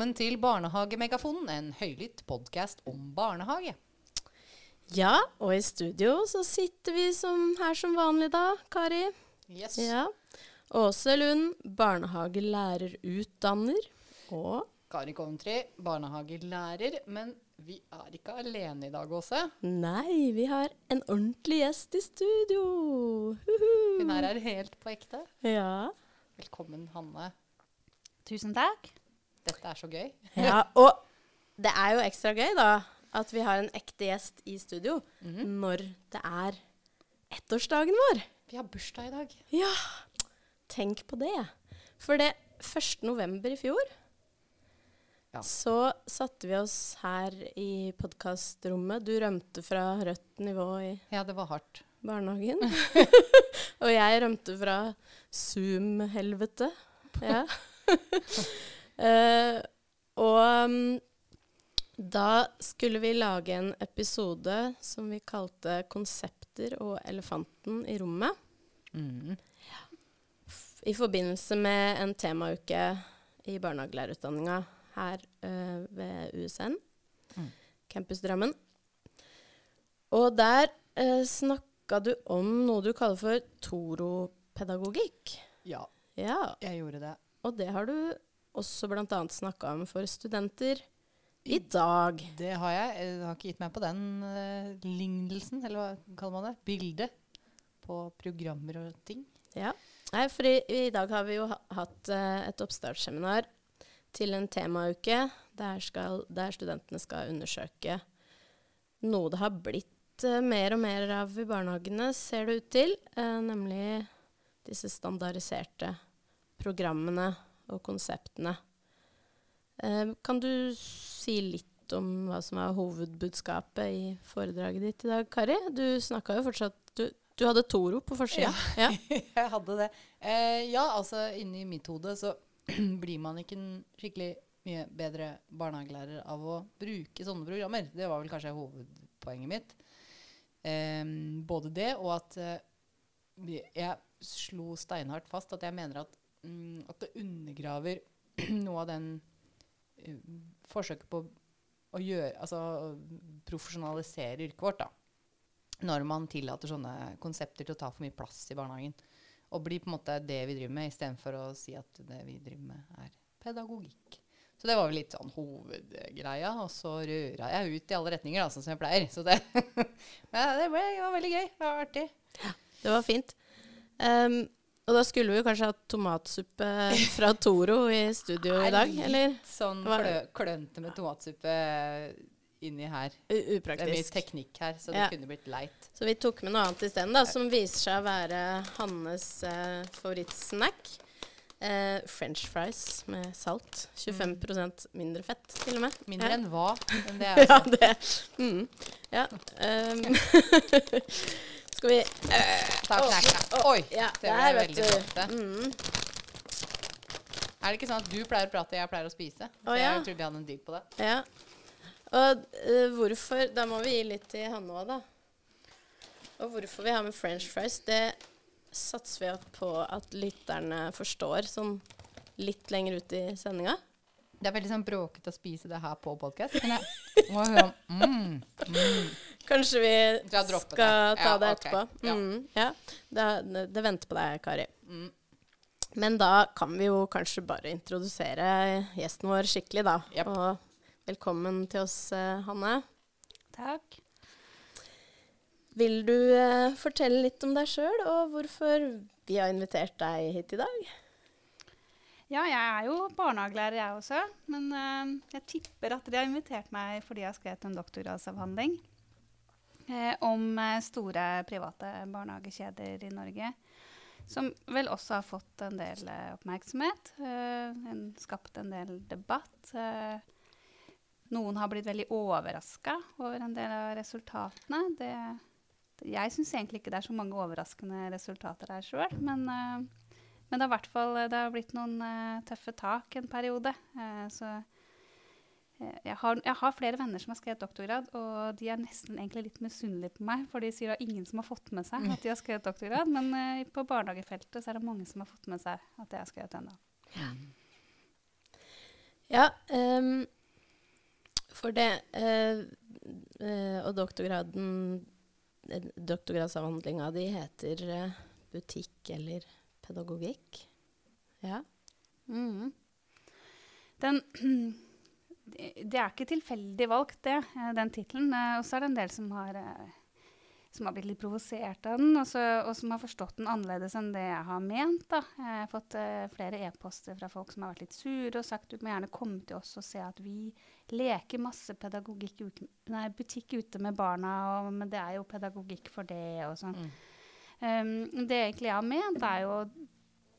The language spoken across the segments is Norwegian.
Velkommen til Barnehagemegafonen, en høylytt podkast om barnehage. Ja, og i studio så sitter vi som, her som vanlig da, Kari. Yes. Ja. Åse Lund, barnehagelærerutdanner. Og Kari Coventry, barnehagelærer. Men vi er ikke alene i dag, Åse. nei, vi har en ordentlig gjest i studio. Hun er her helt på ekte. Ja. Velkommen, Hanne. Tusen takk. Dette er så gøy. ja. Og det er jo ekstra gøy, da, at vi har en ekte gjest i studio når det er ettårsdagen vår. Vi har bursdag i dag. Ja, tenk på det. For det 1. november i fjor Ja. så satte vi oss her i podkastrommet. Du rømte fra rødt nivå i Ja, det var hardt. barnehagen. og jeg rømte fra Zoom-helvete. Ja. Eh, og um, da skulle vi lage en episode som vi kalte 'Konsepter og elefanten i rommet' Mm. i forbindelse med en temauke i barnehagelærerutdanninga her uh, ved USN, Mm. Campus Drammen. Og der uh, snakka du om noe du kaller for toropedagogikk. Ja, Ja, jeg gjorde det. og det har du også bl.a. snakka om for studenter i dag. Det har jeg. Jeg har ikke gitt meg på den uh, lignelsen, eller hva kaller man det? Bildet på programmer og ting. Ja. Nei, for i, i dag har vi jo hatt uh, et oppstartsseminar til en temauke der, skal, der studentene skal undersøke noe det har blitt uh, mer og mer av i barnehagene, ser det ut til, nemlig disse standardiserte programmene og konseptene. Eh, kan du si litt om hva som er hovedbudskapet i foredraget ditt i dag, Kari? Du snakka jo fortsatt Du, du hadde Toro på forsida. Ja. jeg hadde det. Eh, ja, altså inni mitt hode så blir man ikke en skikkelig mye bedre barnehagelærer av å bruke sånne programmer. Det var vel kanskje hovedpoenget mitt. Eh, både det og at eh, jeg slo steinhardt fast at jeg mener at, mm, at det undergraver noe av den uh, forsøket på å gjøre Altså profesjonalisere yrket vårt, da når man tillater sånne konsepter til å ta for mye plass i barnehagen. Og blir på en måte det vi driver med, istedenfor å si at det vi driver med, er pedagogikk. Så det var vel litt sånn hovedgreia. Og så røra jeg ut i alle retninger, da, sånn som jeg pleier. Så det, Men det, ble, det var veldig gøy. Det var artig. Det var fint. Ehm, og da skulle vi jo kanskje hatt tomatsuppe fra Toro i studio i dag, Er eller? Litt sånn klø, klønete med tomatsuppe inni her. U Det er mye teknikk her, så det Ja. kunne blitt leit. Så vi tok med noe annet isteden, da, som viser seg å være Hannes eh, favorittsnack. Eh, French fries med salt. 25% mindre fett, til og med. Mindre ja. enn hva? Men det er Ja, altså det. Mm. Ja. ehm, skal vi Ta knekka. Oi! Ja, det ble veldig flott. Mm. Er det ikke sånn at du pleier å prate, jeg pleier å spise? Så oh, ja. jeg trodde vi hadde en deal på det. Ja. Og uh, hvorfor Da må vi gi litt til Hanne òg, da. Og hvorfor vi har med french fries, det satser vi på at lytterne forstår sånn litt lenger ut i sendinga. Det er veldig sånn bråkete å spise det her på podkast. Men jeg må høre om mm, mm. Kanskje vi skal det. ta Ja, det etterpå. Okay. Mm, ja. Det, det, det venter på deg, Kari. Mm. Men da kan vi jo kanskje bare introdusere gjesten vår skikkelig, da. Yep. Og velkommen til oss, eh, Hanne. Takk. Vil du eh, fortelle litt om deg sjøl, og hvorfor vi har invitert deg hit i dag? Ja, jeg er jo barnehagelærer, jeg også. Men eh, jeg tipper at de har invitert meg fordi jeg har skrevet en doktorgradsavhandling eh, om eh, store private barnehagekjeder i Norge. Som vel også har fått en del eh, oppmerksomhet. eh, en, skapt en del debatt. Eh, noen har blitt veldig overraska over en del av resultatene. Det, jeg syns egentlig ikke det er så mange overraskende resultater her sjøl, men, men det har fall det har blitt noen eh, tøffe tak en periode. Eh, så jeg, har, jeg har flere venner som har skrevet doktorgrad, og de er nesten egentlig litt misunnelige på meg, for de sier er ingen som har fått med seg at de har skrevet doktorgrad. Men uh, på barnehagefeltet så er det mange som har fått med seg at jeg har skrevet den. da. Ja, um, for det uh, uh, Og doktorgraden Doktorgradsavhandlinga di heter butikk eller pedagogikk. Ja. Mm. Den Det er ikke tilfeldig valgt, det, eh, den tittelen. Eh, Og så er det en del som har, eh, som har blitt litt provosert av den, og, så, og som har forstått den annerledes enn det jeg har ment. Da. Jeg har fått flere e-poster fra folk som har vært litt sure og sagt du må gjerne komme til oss og se at vi leker masse pedagogikk uten, nei, butikk ute med barna, og, men det er jo pedagogikk for det og sånn. Mm. Um, det egentlig jeg har ment, er jo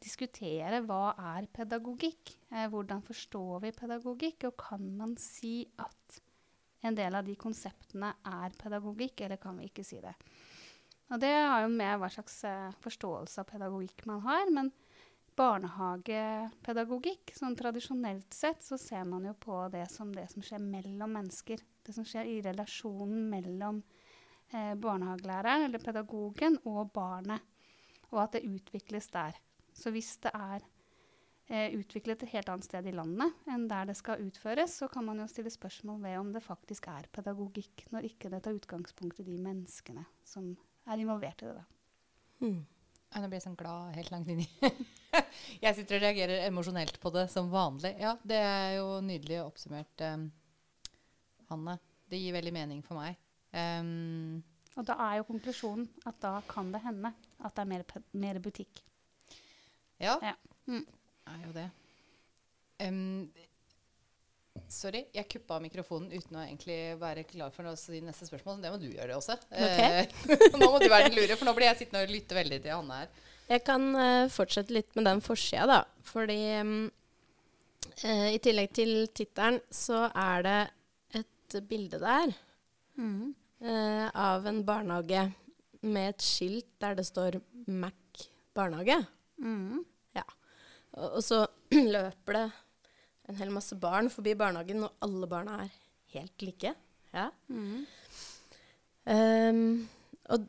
diskutere hva er pedagogikk. Eh, hvordan forstår vi pedagogikk, og kan man si at en del av de konseptene er pedagogikk, eller kan vi ikke si det? Og det har jo med hva slags eh, forståelse av pedagogikk man har. Men barnehagepedagogikk, sånn tradisjonelt sett, så ser man jo på det som det som skjer mellom mennesker. Det som skjer i relasjonen mellom eh, barnehagelæreren eller pedagogen og barnet. Og at det utvikles der. Så hvis det er eh, utviklet et helt annet sted i landet enn der det skal utføres, så kan man jo stille spørsmål ved om det faktisk er pedagogikk, når ikke det tar utgangspunkt i de menneskene som er involvert i det. da. Hmm. Nå blir jeg sånn glad helt langt inni. jeg sitter og reagerer emosjonelt på det som vanlig. Ja, det er jo nydelig oppsummert, um, Hanne. Det gir veldig mening for meg. Um, Og da er jo konklusjonen at da kan det hende at det er mer, mer butikk. Ja, Ja. Mm. er jo det. Um, sorry, jeg kuppa mikrofonen uten å egentlig være klar for å si neste spørsmål. Det må du gjøre også. Eh, nå må du være den lure, for nå blir jeg sittende og lytte veldig til Hanne her. Jeg kan uh, fortsette litt med den forsida, da. Fordi um, uh, i tillegg til tittelen så er det et bilde der Mm. uh, av en barnehage med et skilt der det står Mac barnehage. Mm. Og, og så løper det en hel masse barn forbi barnehagen, og alle barna er helt like. Ja. Mm. Um, og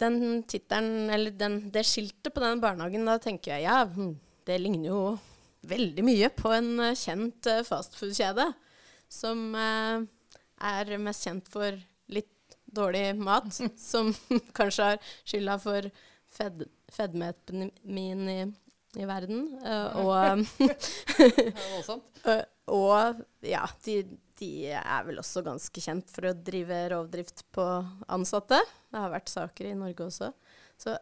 den tittelen, eller den, det skiltet på den barnehagen, da tenker jeg ja, hm, det ligner jo veldig mye på en eh, kjent uh, fastfood-kjede. Som uh, er mest kjent for litt dårlig mat. som kanskje har skylda for fed, fedmeepidemien i, i verden. eh, og voldsomt. Uh, og ja, de, de er vel også ganske kjent for å drive rovdrift på ansatte. Det har vært saker i Norge også. Så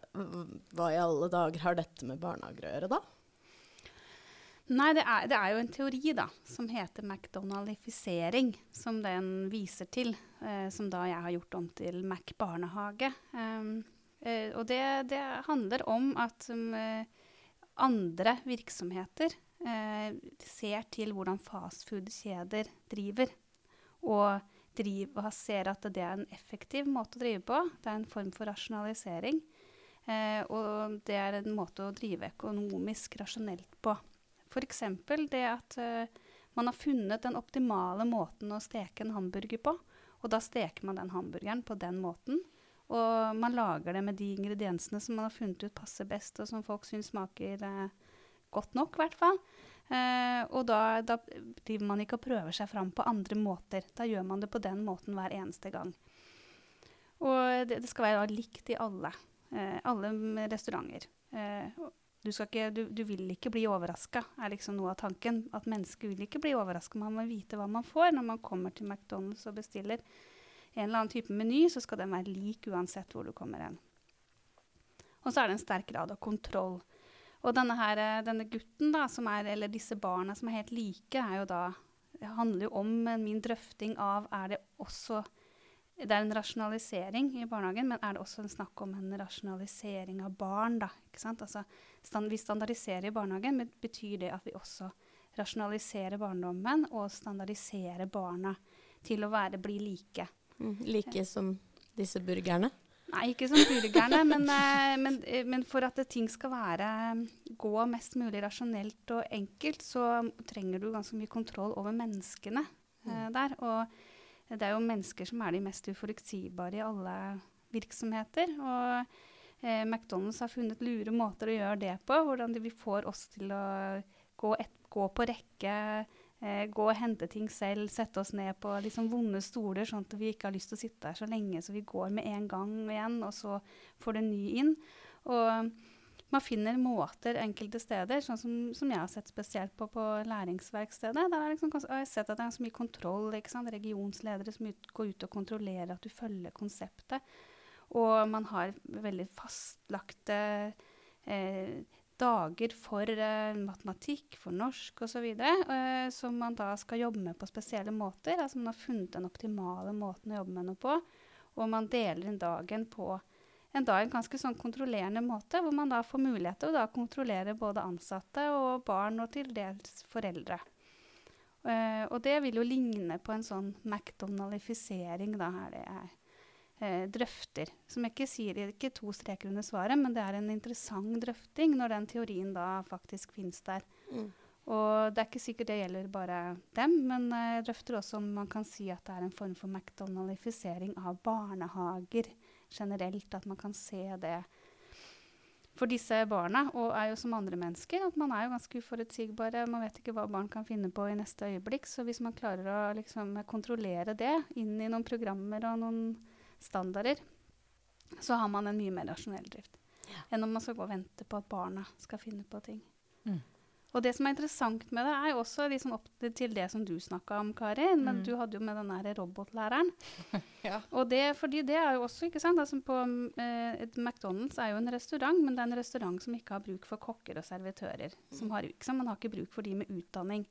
hva i alle dager har dette med barnehager å gjøre, da? Nei, det er, det er jo en teori da, som heter McDonaldifisering, som den viser til. Eh, som da jeg har gjort om til Mac barnehage. Um, eh, og det, det handler om at um, eh, andre virksomheter eh, ser til hvordan fastfood-kjeder driver. Og driver, ser at det er en effektiv måte å drive på. Det er en form for rasjonalisering. Eh, og det er en måte å drive økonomisk rasjonelt på. F.eks. det at eh, man har funnet den optimale måten å steke en hamburger på. Og da steker man den hamburgeren på den måten. Og man lager det med de ingrediensene som man har funnet ut passer best, og som folk syns smaker eh, godt nok, i hvert fall. Eh, og da, da driver man ikke og prøver seg fram på andre måter. Da gjør man det på den måten hver eneste gang. Og det, det skal være likt i alle, eh, alle restauranter. Eh, du, ikke, du, du vil ikke bli overraska, er liksom noe av tanken. At mennesker vil ikke bli overraska. Man må vite hva man får når man kommer til McDonald's og bestiller en eller annen type meny, så skal den være lik uansett hvor du kommer hen. Og så er det en sterk grad av kontroll. Og denne, her, eh, denne gutten, da, er, eller disse barna som er helt like, er jo da, handler jo om min drøfting av er det også Det er en rasjonalisering i barnehagen, men er det også en snakk om en rasjonalisering av barn? da, ikke sant? Altså, stand, Vi standardiserer i barnehagen, men betyr det at vi også rasjonaliserer barndommen og standardiserer barna til å være, bli like? Mm, like som disse burgerne. Nei, ikke som burgerne, men, eh, men, eh, men for at ting skal være, gå mest mulig rasjonelt og enkelt, så trenger du ganske mye kontroll over menneskene eh, der. Og det er jo mennesker som er de mest uforutsigbare i alle virksomheter. Og eh, McDonald's har funnet lure måter å gjøre det på, hvordan de, får oss til å gå, et, gå på rekke Eh, gå og hente ting selv, sette oss ned på liksom vonde stoler, sånn at vi ikke har lyst til å sitte der så lenge, så vi går med en gang igjen, og så får det ny inn. Og man finner måter enkelte steder, sånn som, som jeg har sett spesielt på på læringsverkstedet. Der er liksom, jeg har sett at det er så mye kontroll. Regionsledere som ut, går ut og kontrollerer at du følger konseptet. Og man har veldig fastlagte eh, dager for uh, matematikk, for norsk osv. Uh, som man da skal jobbe med på spesielle måter. Altså man har funnet den optimale måten å jobbe med noe på. Og man deler inn dagen på en dag, en ganske sånn kontrollerende måte, hvor man da får mulighet til å kontrollere både ansatte og barn, og til dels foreldre. Uh, og det vil jo ligne på en sånn McDonaldifisering, da, er det jeg drøfter. Som jeg ikke sier ikke to streker under svaret, men det er en interessant drøfting når den teorien da faktisk finnes der. Mm. Og det er ikke sikkert det gjelder bare dem, men uh, jeg drøfter også om man kan si at det er en form for McDonaldifisering av barnehager generelt. At man kan se det for disse barna, og er jo som andre mennesker. at Man er jo ganske uforutsigbare. Man vet ikke hva barn kan finne på i neste øyeblikk. Så hvis man klarer å liksom, kontrollere det inn i noen programmer og noen standarder, så har man en mye mer rasjonell drift ja. enn om man skal gå og vente på at barna skal finne på ting. Mm. Og det som er interessant med det, er jo også liksom opp til det som du snakka om, Kari. Men mm. du hadde jo med den der robotlæreren. ja. Og det, fordi det er jo også, ikke sant altså på, eh, McDonald's er jo en restaurant, men det er en restaurant som ikke har bruk for kokker og servitører. som Har, Man har ikke bruk for de med utdanning.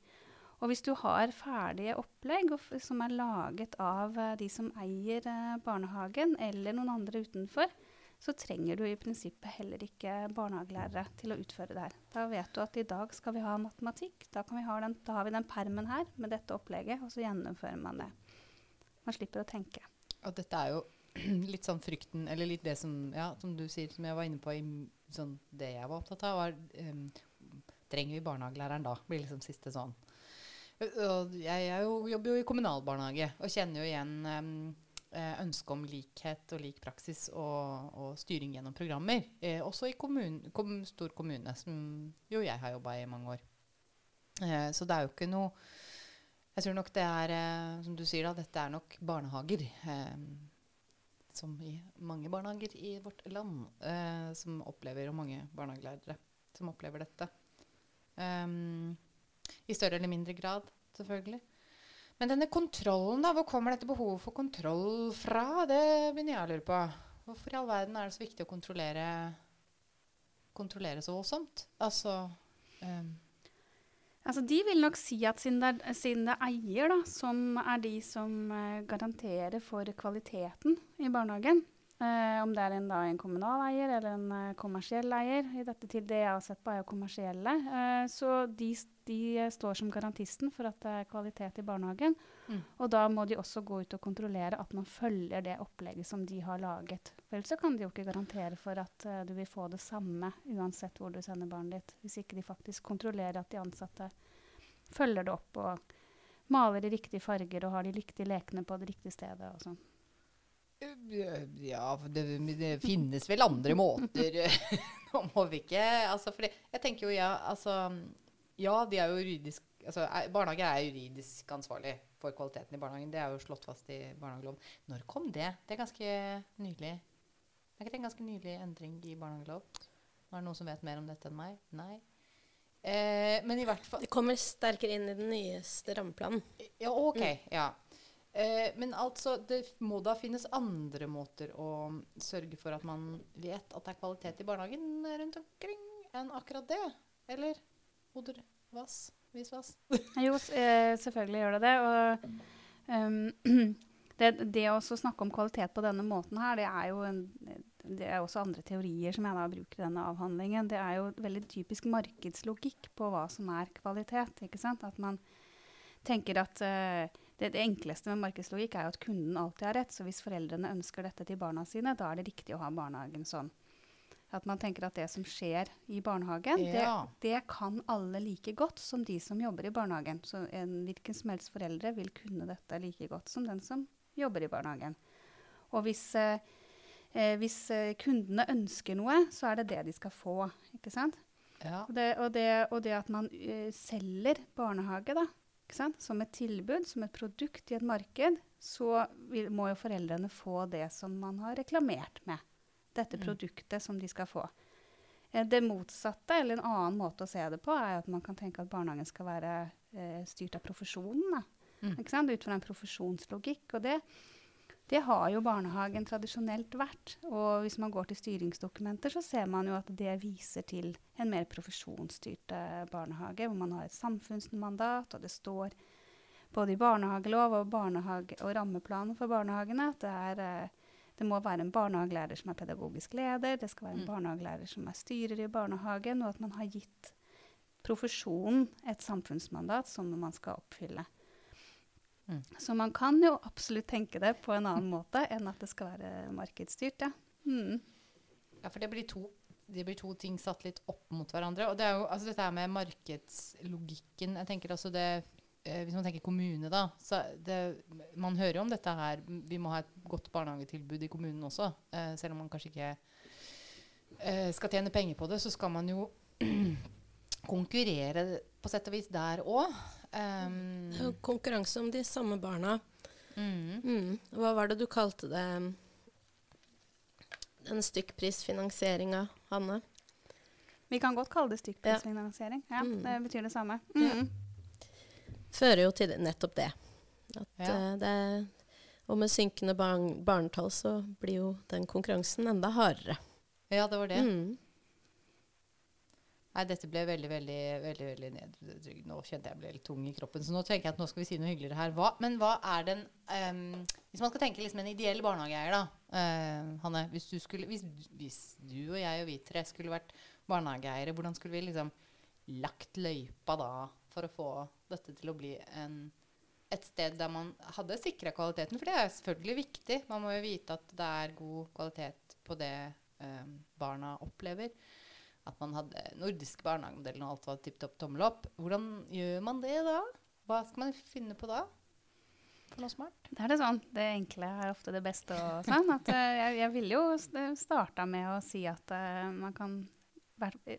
Og hvis du har ferdige opplegg som er laget av uh, de som eier uh, barnehagen, eller noen andre utenfor, så trenger du i prinsippet heller ikke barnehagelærere til å utføre det her. Da vet du at i dag skal vi ha matematikk. Da, ha den, da har vi den permen her med dette opplegget, og så gjennomfører man det. Man slipper å tenke. Og dette er jo litt sånn frykten, eller litt det som, ja, som du sier, som jeg var inne på i sånn, det jeg var opptatt av, var um, Trenger vi barnehagelæreren da? blir liksom siste sånn. Jeg, jo, jobber jo i kommunalbarnehage og kjenner jo igjen um, eh, ønske om likhet og lik praksis og, og styring gjennom programmer. Eh, også i kommun, kom, stor kommune, som jo jeg har jobba i mange år. Så det er jo ikke noe Jeg tror nok det er, som du sier, da, dette er nok barnehager. Eh, som i mange barnehager i vårt land, som opplever, og mange barnehagelærere som opplever dette. Um, I større eller mindre grad, selvfølgelig. Men denne kontrollen, da, hvor kommer dette behovet for kontroll fra? Det begynner jeg å lure på. Hvorfor i all verden er det så viktig å kontrollere, kontrollere så voldsomt? Altså, um. altså De vil nok si at siden det, siden det er eier da, som er de som uh, garanterer for kvaliteten i barnehagen, uh, om det er en, da, en kommunal eier eller en uh, kommersiell eier I dette til det jeg har sett på, er kommersielle. så de de står som garantisten for at det er kvalitet i barnehagen. Mm. Og da må de også gå ut og kontrollere at man følger det opplegget som de har laget. For ellers så kan de jo ikke garantere for at uh, du vil få det samme uansett hvor du sender barnet ditt. Hvis ikke de faktisk kontrollerer at de ansatte følger det opp og maler i riktige farger og har de riktige lekene på det riktige stedet og sånn. Ja, det, det, finnes vel andre måter. Nå må vi ikke altså, for Jeg tenker jo, ja, altså ja, de er juridisk altså, Barnehage er juridisk ansvarlig for kvaliteten i barnehagen. Det er jo slått fast i barnehageloven. Når kom det? Det er ganske nylig. Er ikke det en ganske nylig endring i barnehagelov? Er det noen som vet mer om dette enn meg? Nei. Eh, men i hvert fall Det kommer sterkere inn i den nyeste rammeplanen. Ja, OK. Mm. Ja. Eh, men altså, det må da finnes andre måter å sørge for at man vet at det er kvalitet i barnehagen rundt omkring, enn akkurat det? Eller? Oder was? Vis was? jo, eh, selvfølgelig gjør det det. Og um, det, det å snakke om kvalitet på denne måten her, det er jo en, det er også andre teorier som jeg da bruker i denne avhandlingen. Det er jo veldig typisk markedslogikk på hva som er kvalitet. ikke sant? At man tenker at uh, det, det, enkleste med markedslogikk er jo at kunden alltid har rett. Så hvis foreldrene ønsker dette til barna sine, da er det riktig å ha barnehagen sånn. At man tenker at det som skjer i barnehagen, ja. det, det, kan alle like godt som de som jobber i barnehagen. Så en hvilken som helst foreldre vil kunne dette like godt som den som jobber i barnehagen. Og hvis, eh, eh hvis eh, kundene ønsker noe, så er det det de skal få. ikke sant? Ja. Det, og, det, og, det, at man uh, selger barnehage, da? Som et tilbud, som et produkt i et marked, så vil, må jo foreldrene få det som man har reklamert med. Dette Mm. produktet som de skal få. Eh, Det motsatte, eller en annen måte å se det på, er at man kan tenke at barnehagen skal være eh, styrt av profesjonen. Mm. Ut fra en profesjonslogikk. Og det, det har jo barnehagen tradisjonelt vært. Og hvis man går til styringsdokumenter, så ser man jo at det viser til en mer profesjonsstyrt eh, barnehage, hvor man har et samfunnsmandat, og det står både i barnehagelov og, barnehage, og rammeplanen for barnehagene at det, er, eh, det må være en barnehagelærer som er pedagogisk leder, det skal være en Mm. barnehagelærer som er styrer i barnehagen, og at man har gitt profesjonen et samfunnsmandat som man skal oppfylle. Mm. Så man kan jo absolutt tenke det på en annen måte enn at det skal være markedsstyrt. Ja. Mm. Ja, for det blir, to, det blir to ting satt litt opp mot hverandre. Og det er jo altså dette her med markedslogikken Jeg tenker også det Hvis man tenker kommune, da. Så det, man hører jo om dette her. Vi må ha et godt barnehagetilbud i kommunen også. Eh, selv om man kanskje ikke eh, skal tjene penger på det, så skal man jo konkurrere på sett og vis der òg. Um, jo konkurranse om de samme barna. mm. Mm. Hva var det du kalte det? Den stykkprisfinansieringa, Hanne? Vi kan godt kalle det stykkprisfinansiering. Ja, Mm. Det betyr det samme. Ja. Fører jo til nettopp det. At, Ja. eh, det og med synkende barn, barnetall så blir jo den konkurransen enda hardere. Ja, det var det. Mm. Nei, dette ble veldig, veldig veldig, veldig nedtrykkende. Nå kjente jeg ble litt tung i kroppen. Så nå tenker jeg at nå skal vi si noe hyggeligere her. Hva, men hva er den um, Hvis man skal tenke liksom en ideell barnehageeier, da. Uh, Hanne, hvis du, skulle, hvis, hvis du og jeg og vi tre skulle vært barnehageeiere, hvordan skulle vi liksom lagt løypa da for å få dette til å bli en, et sted der man hadde sikra kvaliteten? For det er selvfølgelig viktig. Man må jo vite at det er god kvalitet på det um, barna opplever at man hadde nordisk barnehagemodell og alt var tipp topp tommel opp. Hvordan gjør man det da? Hva skal man finne på da? For noe smart? Det er det sånn. Det enkle er ofte det beste. Og sånn. At, eh, jeg, jeg ville jo st- starta med å si at uh, man kan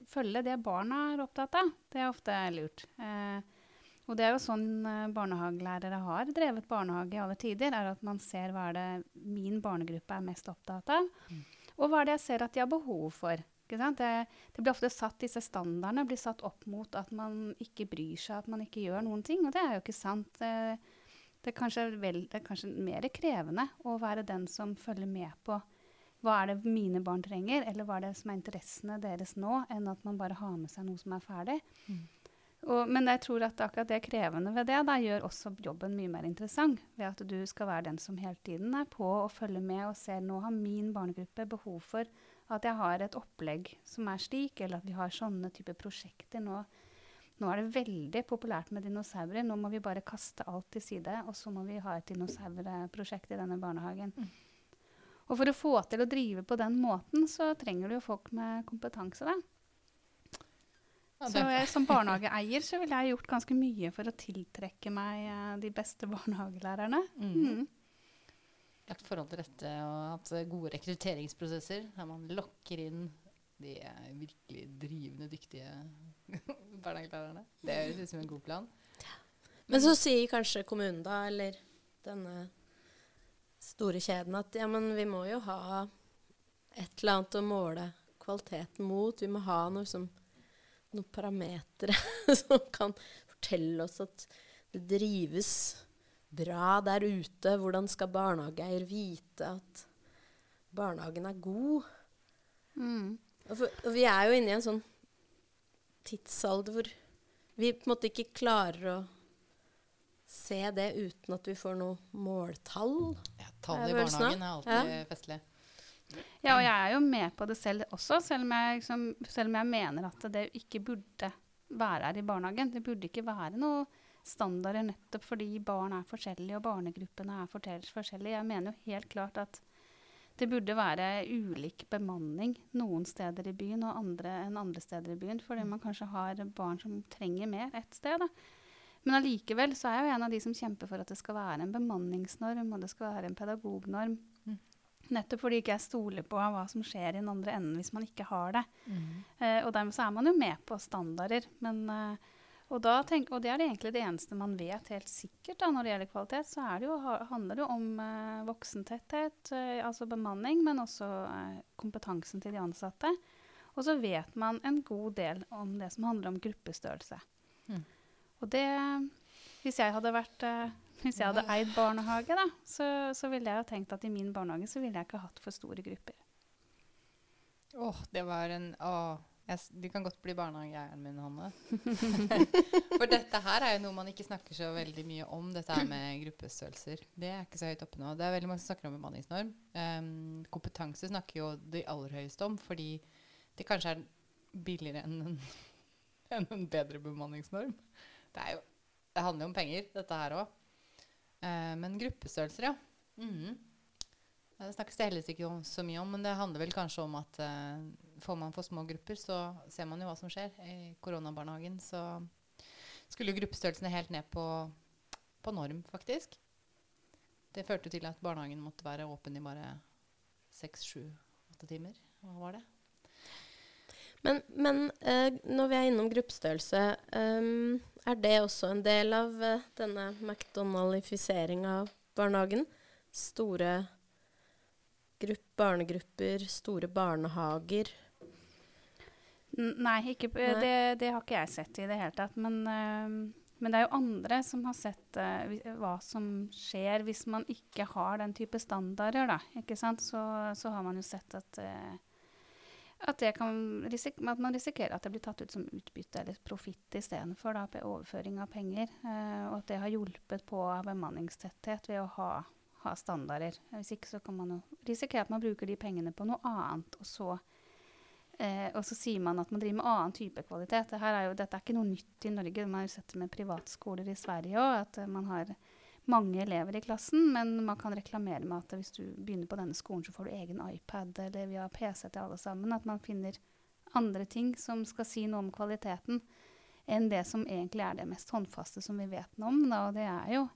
følge det barna er opptatt av. Det er ofte lurt. Eh, og det er jo sånn eh, barnehagelærere har drevet barnehage i alle tider. er At man ser hva det min barnegruppe er mest opptatt av. Mm. Og hva det jeg ser at de har behov for. Det, det blir ofte satt, Disse standardene blir satt opp mot at man ikke bryr seg, at man ikke gjør noen ting. Og det er jo ikke sant. Eh, det er, kanskje vel, det er kanskje mer krevende å være den som følger med på hva er det mine barn trenger, eller hva er det som er interessene deres nå, enn at man bare har med seg noe som er ferdig. Mm. Og, men jeg tror at akkurat det krevende ved det da, gjør også jobben mye mer interessant. Ved at du skal være den som hele tiden er på og følger med og ser nå har min barnegruppe behov for at jeg har et opplegg som er slik, eller at vi har sånne typer prosjekter nå. Nå er det veldig populært med dinosaurer. Nå må vi bare kaste alt til side, og så må vi ha et dinosaurprosjekt i denne barnehagen. Mm. Og for å få til å drive på den måten, så trenger du jo folk med kompetanse, da. Så jeg, som barnehageeier så ville jeg gjort ganske mye for å tiltrekke meg eh, de beste barnehagelærerne. Mm. Mm. Lagt forhold til rette og hatt eh, gode rekrutteringsprosesser der man lokker inn de eh, virkelig drivende dyktige barnehagelærerne. Det høres ut som en god plan. Men så sier kanskje kommunen da, eller denne store kjeden, at ja, men vi må jo ha et eller annet å måle kvaliteten mot. Vi må ha noe som, noen parametere som kan fortelle oss at det drives bra der ute. Hvordan skal barnehageeier vite at barnehagen er god? Mm. Og, for, og vi er jo inne i en sånn tidsalder hvor vi på en måte ikke klarer å se det uten at vi får noe måltall. Ja, Tall i barnehagen er alltid Ja. festlig. Ja, og jeg er jo med på det selv også, selv om, jeg, liksom, selv om jeg mener at det ikke burde være her i barnehagen. Det burde ikke være noe standarder nettopp fordi barn er forskjellige og barnegruppene er forskjellige. Jeg mener jo helt klart at det burde være ulik bemanning noen steder i byen og andre enn andre steder i byen, fordi man kanskje har barn som trenger mer et sted. Da. Men allikevel så er jeg jo en av de som kjemper for at det skal være en bemanningsnorm og det skal være en pedagognorm. Mm. Nettopp fordi ikke jeg stoler på hva som skjer i den andre enden hvis man ikke har det. Mm. Eh, og dermed så er man jo med på standarder. Men, eh, Og, da tenk, og det er det egentlig det eneste man vet helt sikkert da, når det gjelder kvalitet. Så er det jo, handler det jo om eh, voksentetthet, altså bemanning, men også kompetansen til de ansatte. Og så vet man en god del om det som handler om gruppestørrelse. Mm. Og det Hvis jeg hadde vært eh, hvis jeg hadde eid barnehage, da, så, så ville jeg jo tenkt at i min barnehage så ville jeg ikke hatt for store grupper. Åh, det var en Åh, jeg, Du kan godt bli barnehageeieren min, Hanne. For dette her er jo noe man ikke snakker så veldig mye om, dette her med gruppestørrelser. Det er ikke så høyt oppe nå. Det er veldig mange som snakker om bemanningsnorm. Um, kompetanse snakker jo de aller høyeste om, fordi det kanskje er billigere enn en, enn en bedre bemanningsnorm. Det, er jo, det handler jo om penger, dette her òg. men gruppestørrelser, ja. Mhm. Det snakkes det heller ikke om, så mye om, men det handler vel kanskje om at eh, får man for små grupper, så ser man jo hva som skjer. I koronabarnehagen så skulle gruppestørrelsene helt ned på, på norm, faktisk. Det førte til at barnehagen måtte være åpen i bare seks, sju, åtte timer. Hva var det? Men, men eh, når vi er innom gruppestørrelse, um, er det også en del av uh, denne McDonaldifiseringa av barnehagen? Store grupp, barnegrupper, store barnehager. Nei, ikke, Nei. Det, det har ikke jeg sett i det hele tatt. Men, uh, men det er jo andre som har sett uh, hva som skjer hvis man ikke har den type standarder. Da, ikke sant? Så, så har man jo sett at, eh, at, at man risikerer at det blir tatt ut som utbytte eller profitt istedenfor overføring av penger. eh, og at det har hjulpet på bemanningstetthet ved å ha, ha standarder. Hvis ikke så kan man jo risikere at man bruker de pengene på noe annet, og så Eh, og så sier man at man driver med annen type kvalitet. Dette er jo, dette er ikke noe nytt i Norge. Man har jo sett det med privatskoler i Sverige òg, at man har mange elever i klassen, men man kan reklamere med at hvis du begynner på denne skolen, så får du egen iPad, eller vi har PC til alle sammen. At man finner andre ting som skal si noe om kvaliteten, enn det som egentlig er det mest håndfaste som vi vet noe om. Da, og det er jo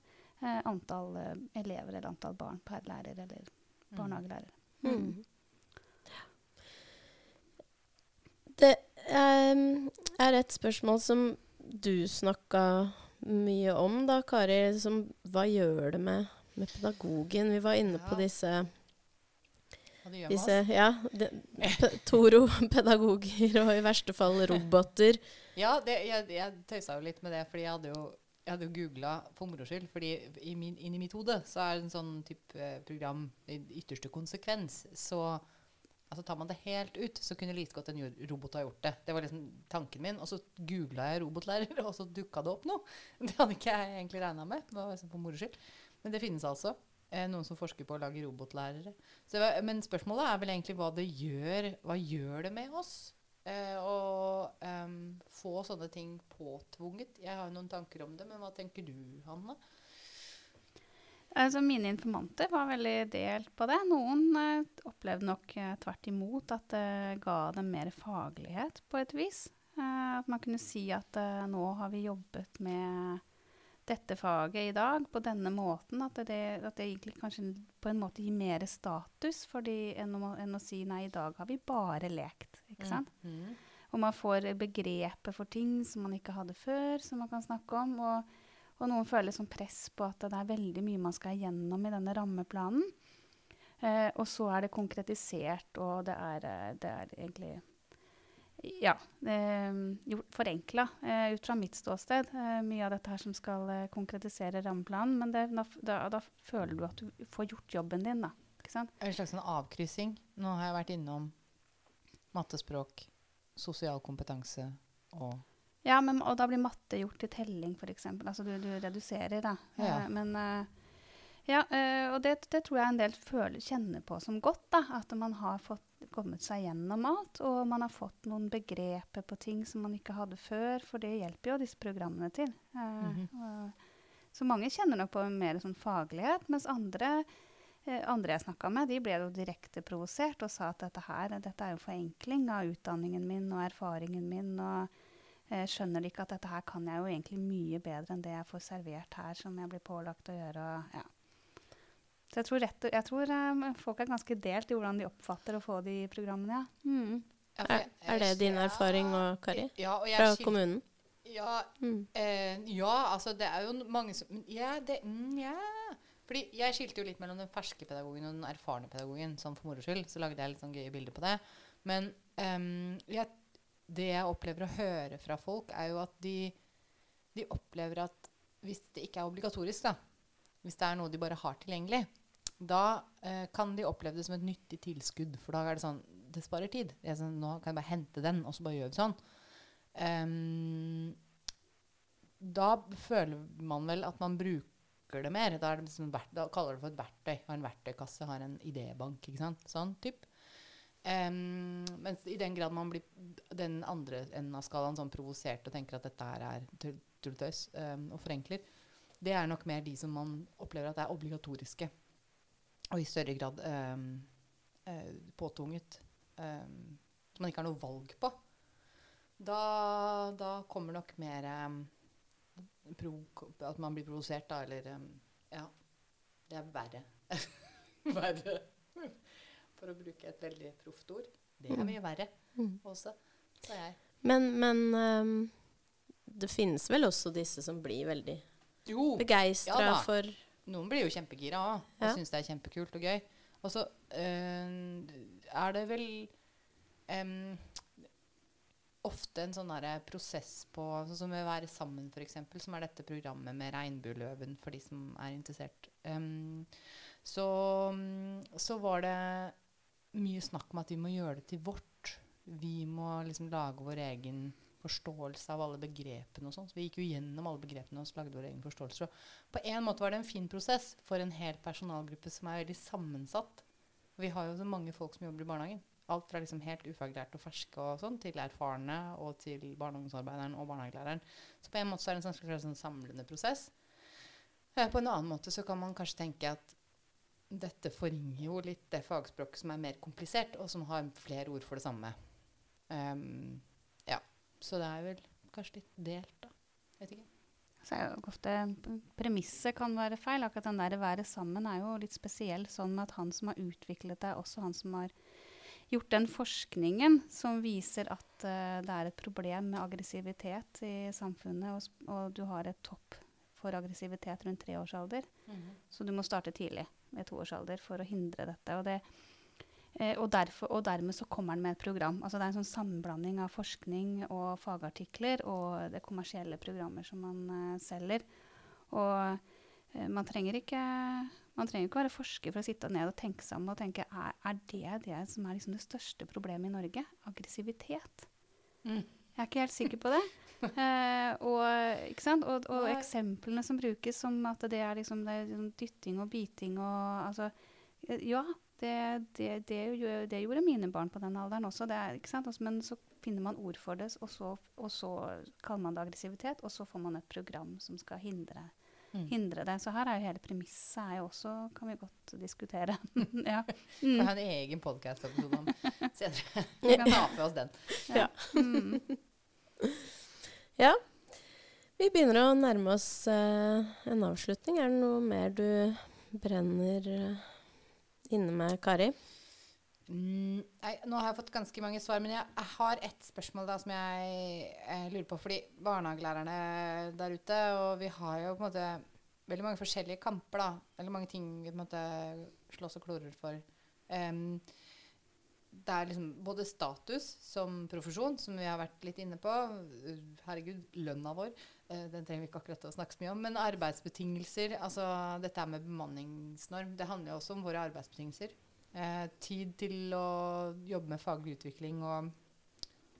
eh, antall eh, elever eller antall barn per lærer eller barnehagelærer. Mm. Det ehm, er et spørsmål som du snakka mye om, da, Kari. Liksom, hva gjør det med, med pedagogen? Vi var inne på disse, disse ja, de, Toro-pedagoger og i verste fall roboter. Ja, det, jeg, jeg tøysa jo litt med det, fordi jeg hadde jo jeg hadde jo googla for moro skyld. fordi i min, inni mitt hode så er det en sånn type program i ytterste konsekvens. Så altså, tar man det helt ut, så kunne like godt en robot ha gjort det. Det var liksom tanken min. Og så googla jeg robotlærer, og så dukka det opp noe. Det hadde ikke jeg egentlig regna med. Det var liksom på moro skyld. Men det finnes altså. Eh, noen som forsker på å lage robotlærere. Var, men spørsmålet er vel egentlig hva det gjør. Hva gjør det med oss? Eh, å em, få sånne ting påtvunget. Jeg har jo noen tanker om det, men hva tenker du, Hanne? Altså, mine informanter var veldig delt på det. Noen eh, opplevde nok eh, tvert imot at det ga dem mer faglighet på et vis. Eh, at man kunne si at eh, nå har vi jobbet med dette faget i dag på denne måten. At det, at det egentlig kanskje på en måte gir mer status fordi, enn, å, enn å si nei, i dag har vi bare lekt. Ikke sant? Mm. Og man får begrepet for ting som man ikke hadde før, som man kan snakke om. Og, og noen føler sånn press på at det er veldig mye man skal igjennom i denne rammeplanen. Eh, og så er det konkretisert, og det er, eh, det er egentlig ja, eh, forenkla eh, ut fra mitt ståsted. Eh, mye av dette her som skal eh, konkretisere rammeplanen. Men det, da, da, føler du at du får gjort jobben din, da. Ikke sant? En slags sånn avkryssing. Nå har jeg vært innom mattespråk, sosial kompetanse og Ja, men, og da blir matte gjort til telling, f.eks. Altså du, du reduserer, da. Ja. Eh, men eh, ja, eh, og det, det tror jeg en del føler, kjenner på som godt. da, At man har fått, kommet seg gjennom alt, og man har fått noen begreper på ting som man ikke hadde før. For det hjelper jo disse programmene til. Mm -hmm. så mange kjenner nok på mer sånn faglighet, mens andre andre jeg snakka med, de ble jo direkte provosert og sa at dette her, dette er jo forenkling av utdanningen min og erfaringen min. og eh, Skjønner de ikke at dette her kan jeg jo egentlig mye bedre enn det jeg får servert her, som jeg blir pålagt å gjøre. og ja. Så jeg tror, rett, og- jeg tror eh, folk er ganske delt i hvordan de oppfatter å få de programmene, ja. Mm. Ja, Er, jeg- er det din erfaring òg, Kari? Ja, og jeg Fra kommunen? Ja, Mm. eh, ja, altså det er jo mange som Ja, det mm, Ja. Fordi jeg skilte jo litt mellom den ferske pedagogen og den erfarne pedagogen. Sånn for moro skyld. Så lagde jeg litt sånn gøye bilder på det. Men um, jeg, det jeg opplever å høre fra folk, er jo at de, de opplever at hvis det ikke er obligatorisk, da, hvis det er noe de bare har tilgjengelig, da eh, kan de oppleve det som et nyttig tilskudd. For da er det sånn Det sparer tid. Det er sånn, nå kan jeg bare hente den, og så bare gjør vi sånn. Um, da føler man vel at man bruker det mer. Da, det liksom, da kaller det for et verktøy. Har en verktøykasse, har en idébank. ikke sant? Sånn typ. Ehm, mens i den grad man blir den andre enden av skalaen sånn provosert og tenker at dette her er tull- tulletøys ehm, og forenkler, det er nok mer de som man opplever at er obligatoriske. Og i større grad um, uh, påtvunget. Um, som man ikke har noe valg på. Da, da kommer nok mer at man blir provosert, da, eller Ja. Det er verre. verre. For å bruke et veldig proft ord. Det er Mm. mye verre Mm. også, sa jeg. Men, men um, det finnes vel også disse som blir veldig Jo, begeistra Ja for noen blir jo kjempegira òg, og Ja. syns det er kjempekult og gøy. Og så øh, er det vel em, ofte en sånn derre prosess på Sånn som med Være sammen, f.eks., som er dette programmet med Regnbueløven for de som er interessert. Um, så, så var det mye snakk om at vi må gjøre det til vårt. Vi må liksom lage vår egen forståelse av alle begrepene og sånn. Så vi gikk jo gjennom alle begrepene og lagde vår egen forståelse. Og på en måte var det en fin prosess for en hel personalgruppe som er veldig sammensatt. Vi har jo så mange folk som jobber i barnehagen. Alt fra liksom helt ufaglærte og ferske og sånn, til erfarne og til barne- og ungdomsarbeideren og barnehagelæreren. Så på en måte så er det en sånn sånn samlende prosess. Eh, På en annen måte så kan man kanskje tenke at dette forringer jo litt det fagspråket som er mer komplisert, og som har flere ord for det samme. Um, ja. Så det er vel kanskje litt delt, da. Vet ikke. Så er jo ofte Premisset kan være feil. Akkurat den der 'være sammen' er jo litt spesiell. Sånn at han som har utviklet det, er også han som har gjort den forskningen som viser at uh, det er et problem med aggressivitet i samfunnet, og, og du har et topp for aggressivitet rundt treårsalder. Så du må starte tidlig, ved toårsalder, for å hindre dette. Og, det, eh, og, derfor, og dermed så kommer den med et program. Altså det er en sånn sammenblanding av forskning og fagartikler og det kommersielle programmer som man eh, selger. Og eh, man trenger ikke man trenger ikke være forsker for å sitte ned og tenke seg om og tenke er, er det det som er liksom det største problemet i Norge? Aggressivitet. Mm. Jeg er ikke helt sikker på det. Eh, og, og, og eksemplene som brukes som at det er liksom det er liksom dytting og biting og altså eh, Ja, det, det, det, gjorde, det gjorde mine barn på den alderen også. Det er? Altså, men så finner man ord for det, og så, og så kaller man det aggressivitet, og så får man et program som skal hindre, Mm. hindre det. Så her er jo hele premisset er jo også, kan vi godt diskutere. ja. Vi Mm. kan ha en egen podkast-episode om senere. Vi kan ta for oss den. Ja. Mm. Ja. Vi begynner å nærme oss eh, en avslutning. Er det noe mer du brenner eh, inne med, Kari? Mm, nei, nå har jeg fått ganske mange svar, men jeg, jeg har ett spørsmål da, som jeg, jeg, lurer på. Fordi barnehagelærerne der ute, og vi har jo på en måte veldig mange forskjellige kamper, da. Veldig mange ting vi på en måte slåss og klorer for. Em, det er liksom både status som profesjon, som vi har vært litt inne på. Herregud, lønna vår. eh, den trenger vi ikke akkurat å snakke så mye om. Men arbeidsbetingelser, altså dette med bemanningsnorm, det handler jo også om våre arbeidsbetingelser. Eh, tid til å jobbe med faglig utvikling og,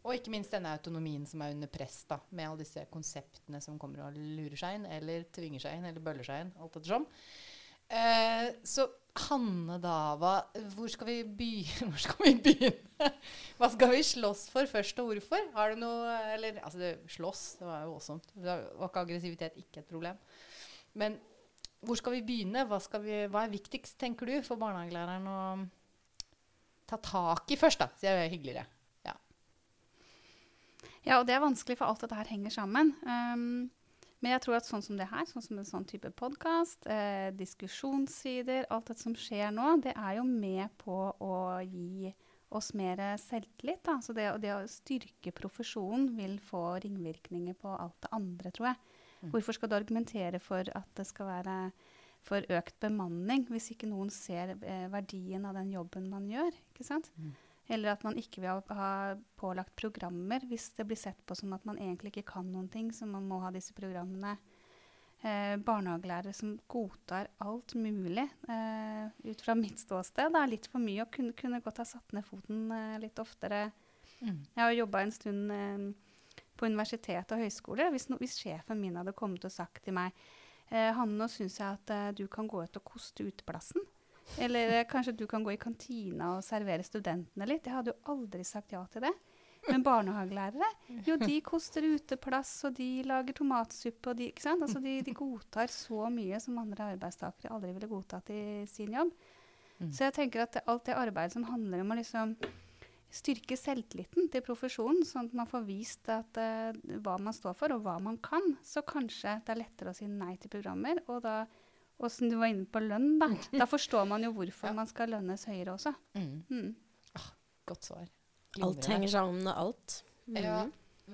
og ikke minst denne autonomien som er under press, da, med alle disse konseptene som kommer og lurer seg inn, eller tvinger seg inn, eller bøller seg inn, alt ettersom. Eh, så Hanne Dava, hvor skal, hvor skal vi begynne? Hva skal vi slåss for først, og hvorfor? Har du noe Eller altså, det, slåss, det var jo voldsomt. Det var ikke aggressivitet ikke et problem. Men hvor skal vi begynne? Hva, vi, hva er viktigst, tenker du, for barnehagelæreren å ta tak i først, da? Så jeg hyggeligere. Ja, og det er vanskelig, for alt dette her henger sammen. Um, men jeg tror at sånn som det her, sånn som en sånn type podkast, eh, diskusjonssider, alt det som skjer nå, det er jo med på å gi oss mer selvtillit. Da. Så det, det, å styrke profesjonen vil få ringvirkninger på alt det andre, tror jeg. Mm. Hvorfor skal du argumentere for at det skal være for økt bemanning hvis ikke noen ser eh, verdien av den jobben man gjør? ikke sant? Mm. Eller at man ikke vil ha, pålagt programmer hvis det blir sett på som at man egentlig ikke kan noen ting, så man må ha disse programmene eh, barnehagelærere som godtar alt mulig eh, ut fra mitt ståsted. Det er litt for mye å kunne, kunne godt ha satt ned foten eh, litt oftere. Mm. Jeg har jobba en stund eh, på universitet og høyskole. Hvis, no, hvis, sjefen min hadde kommet og sagt til meg eh, Hanne, nå syns jeg at eh, du kan gå ut og koste uteplassen. Eller kanskje du kan gå i kantina og servere studentene litt. Jeg hadde jo aldri sagt ja til det. Men barnehagelærere, jo, de koster uteplass, og de lager tomatsuppe, og de, ikke sant? Altså, de, de godtar så mye som andre arbeidstakere aldri ville godtatt i sin jobb. Mm. Så jeg tenker at det, alt det arbeidet som handler om å liksom styrke selvtilliten til profesjonen, sånn at man får vist at, uh, hva man står for, og hva man kan, så kanskje det er lettere å si nei til programmer. Og da, og som du var inne på lønn, da, da forstår man jo hvorfor ja. man skal lønnes høyere også. Mm. Mm. Ah, godt svar. Alt henger sammen med alt. Mm. Ja,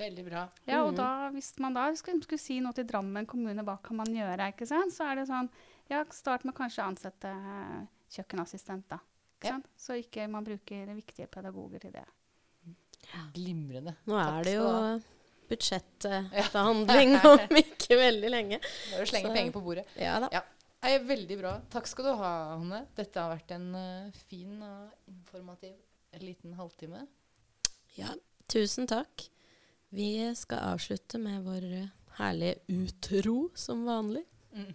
veldig bra. Ja, og mm. da, hvis man da skulle, skulle, si noe til Drammen kommune, hva kan man gjøre, ikke sant? så er det sånn Ja, start med kanskje å ansette kjøkkenassistent, da. Ikke ja. Så ikke man bruker viktige pedagoger til det. Ja. Glimrende. Nå er det jo budsjettbehandling ja. om ikke veldig lenge. Bare slenge penger på bordet. Ja da. Ja. Nei, veldig bra. Takk skal du ha, Hanne. Dette har vært en uh, fin og informativ eh, liten halvtime. Ja, tusen takk. Vi skal avslutte med vår eh, herlige utro, som vanlig. Mm.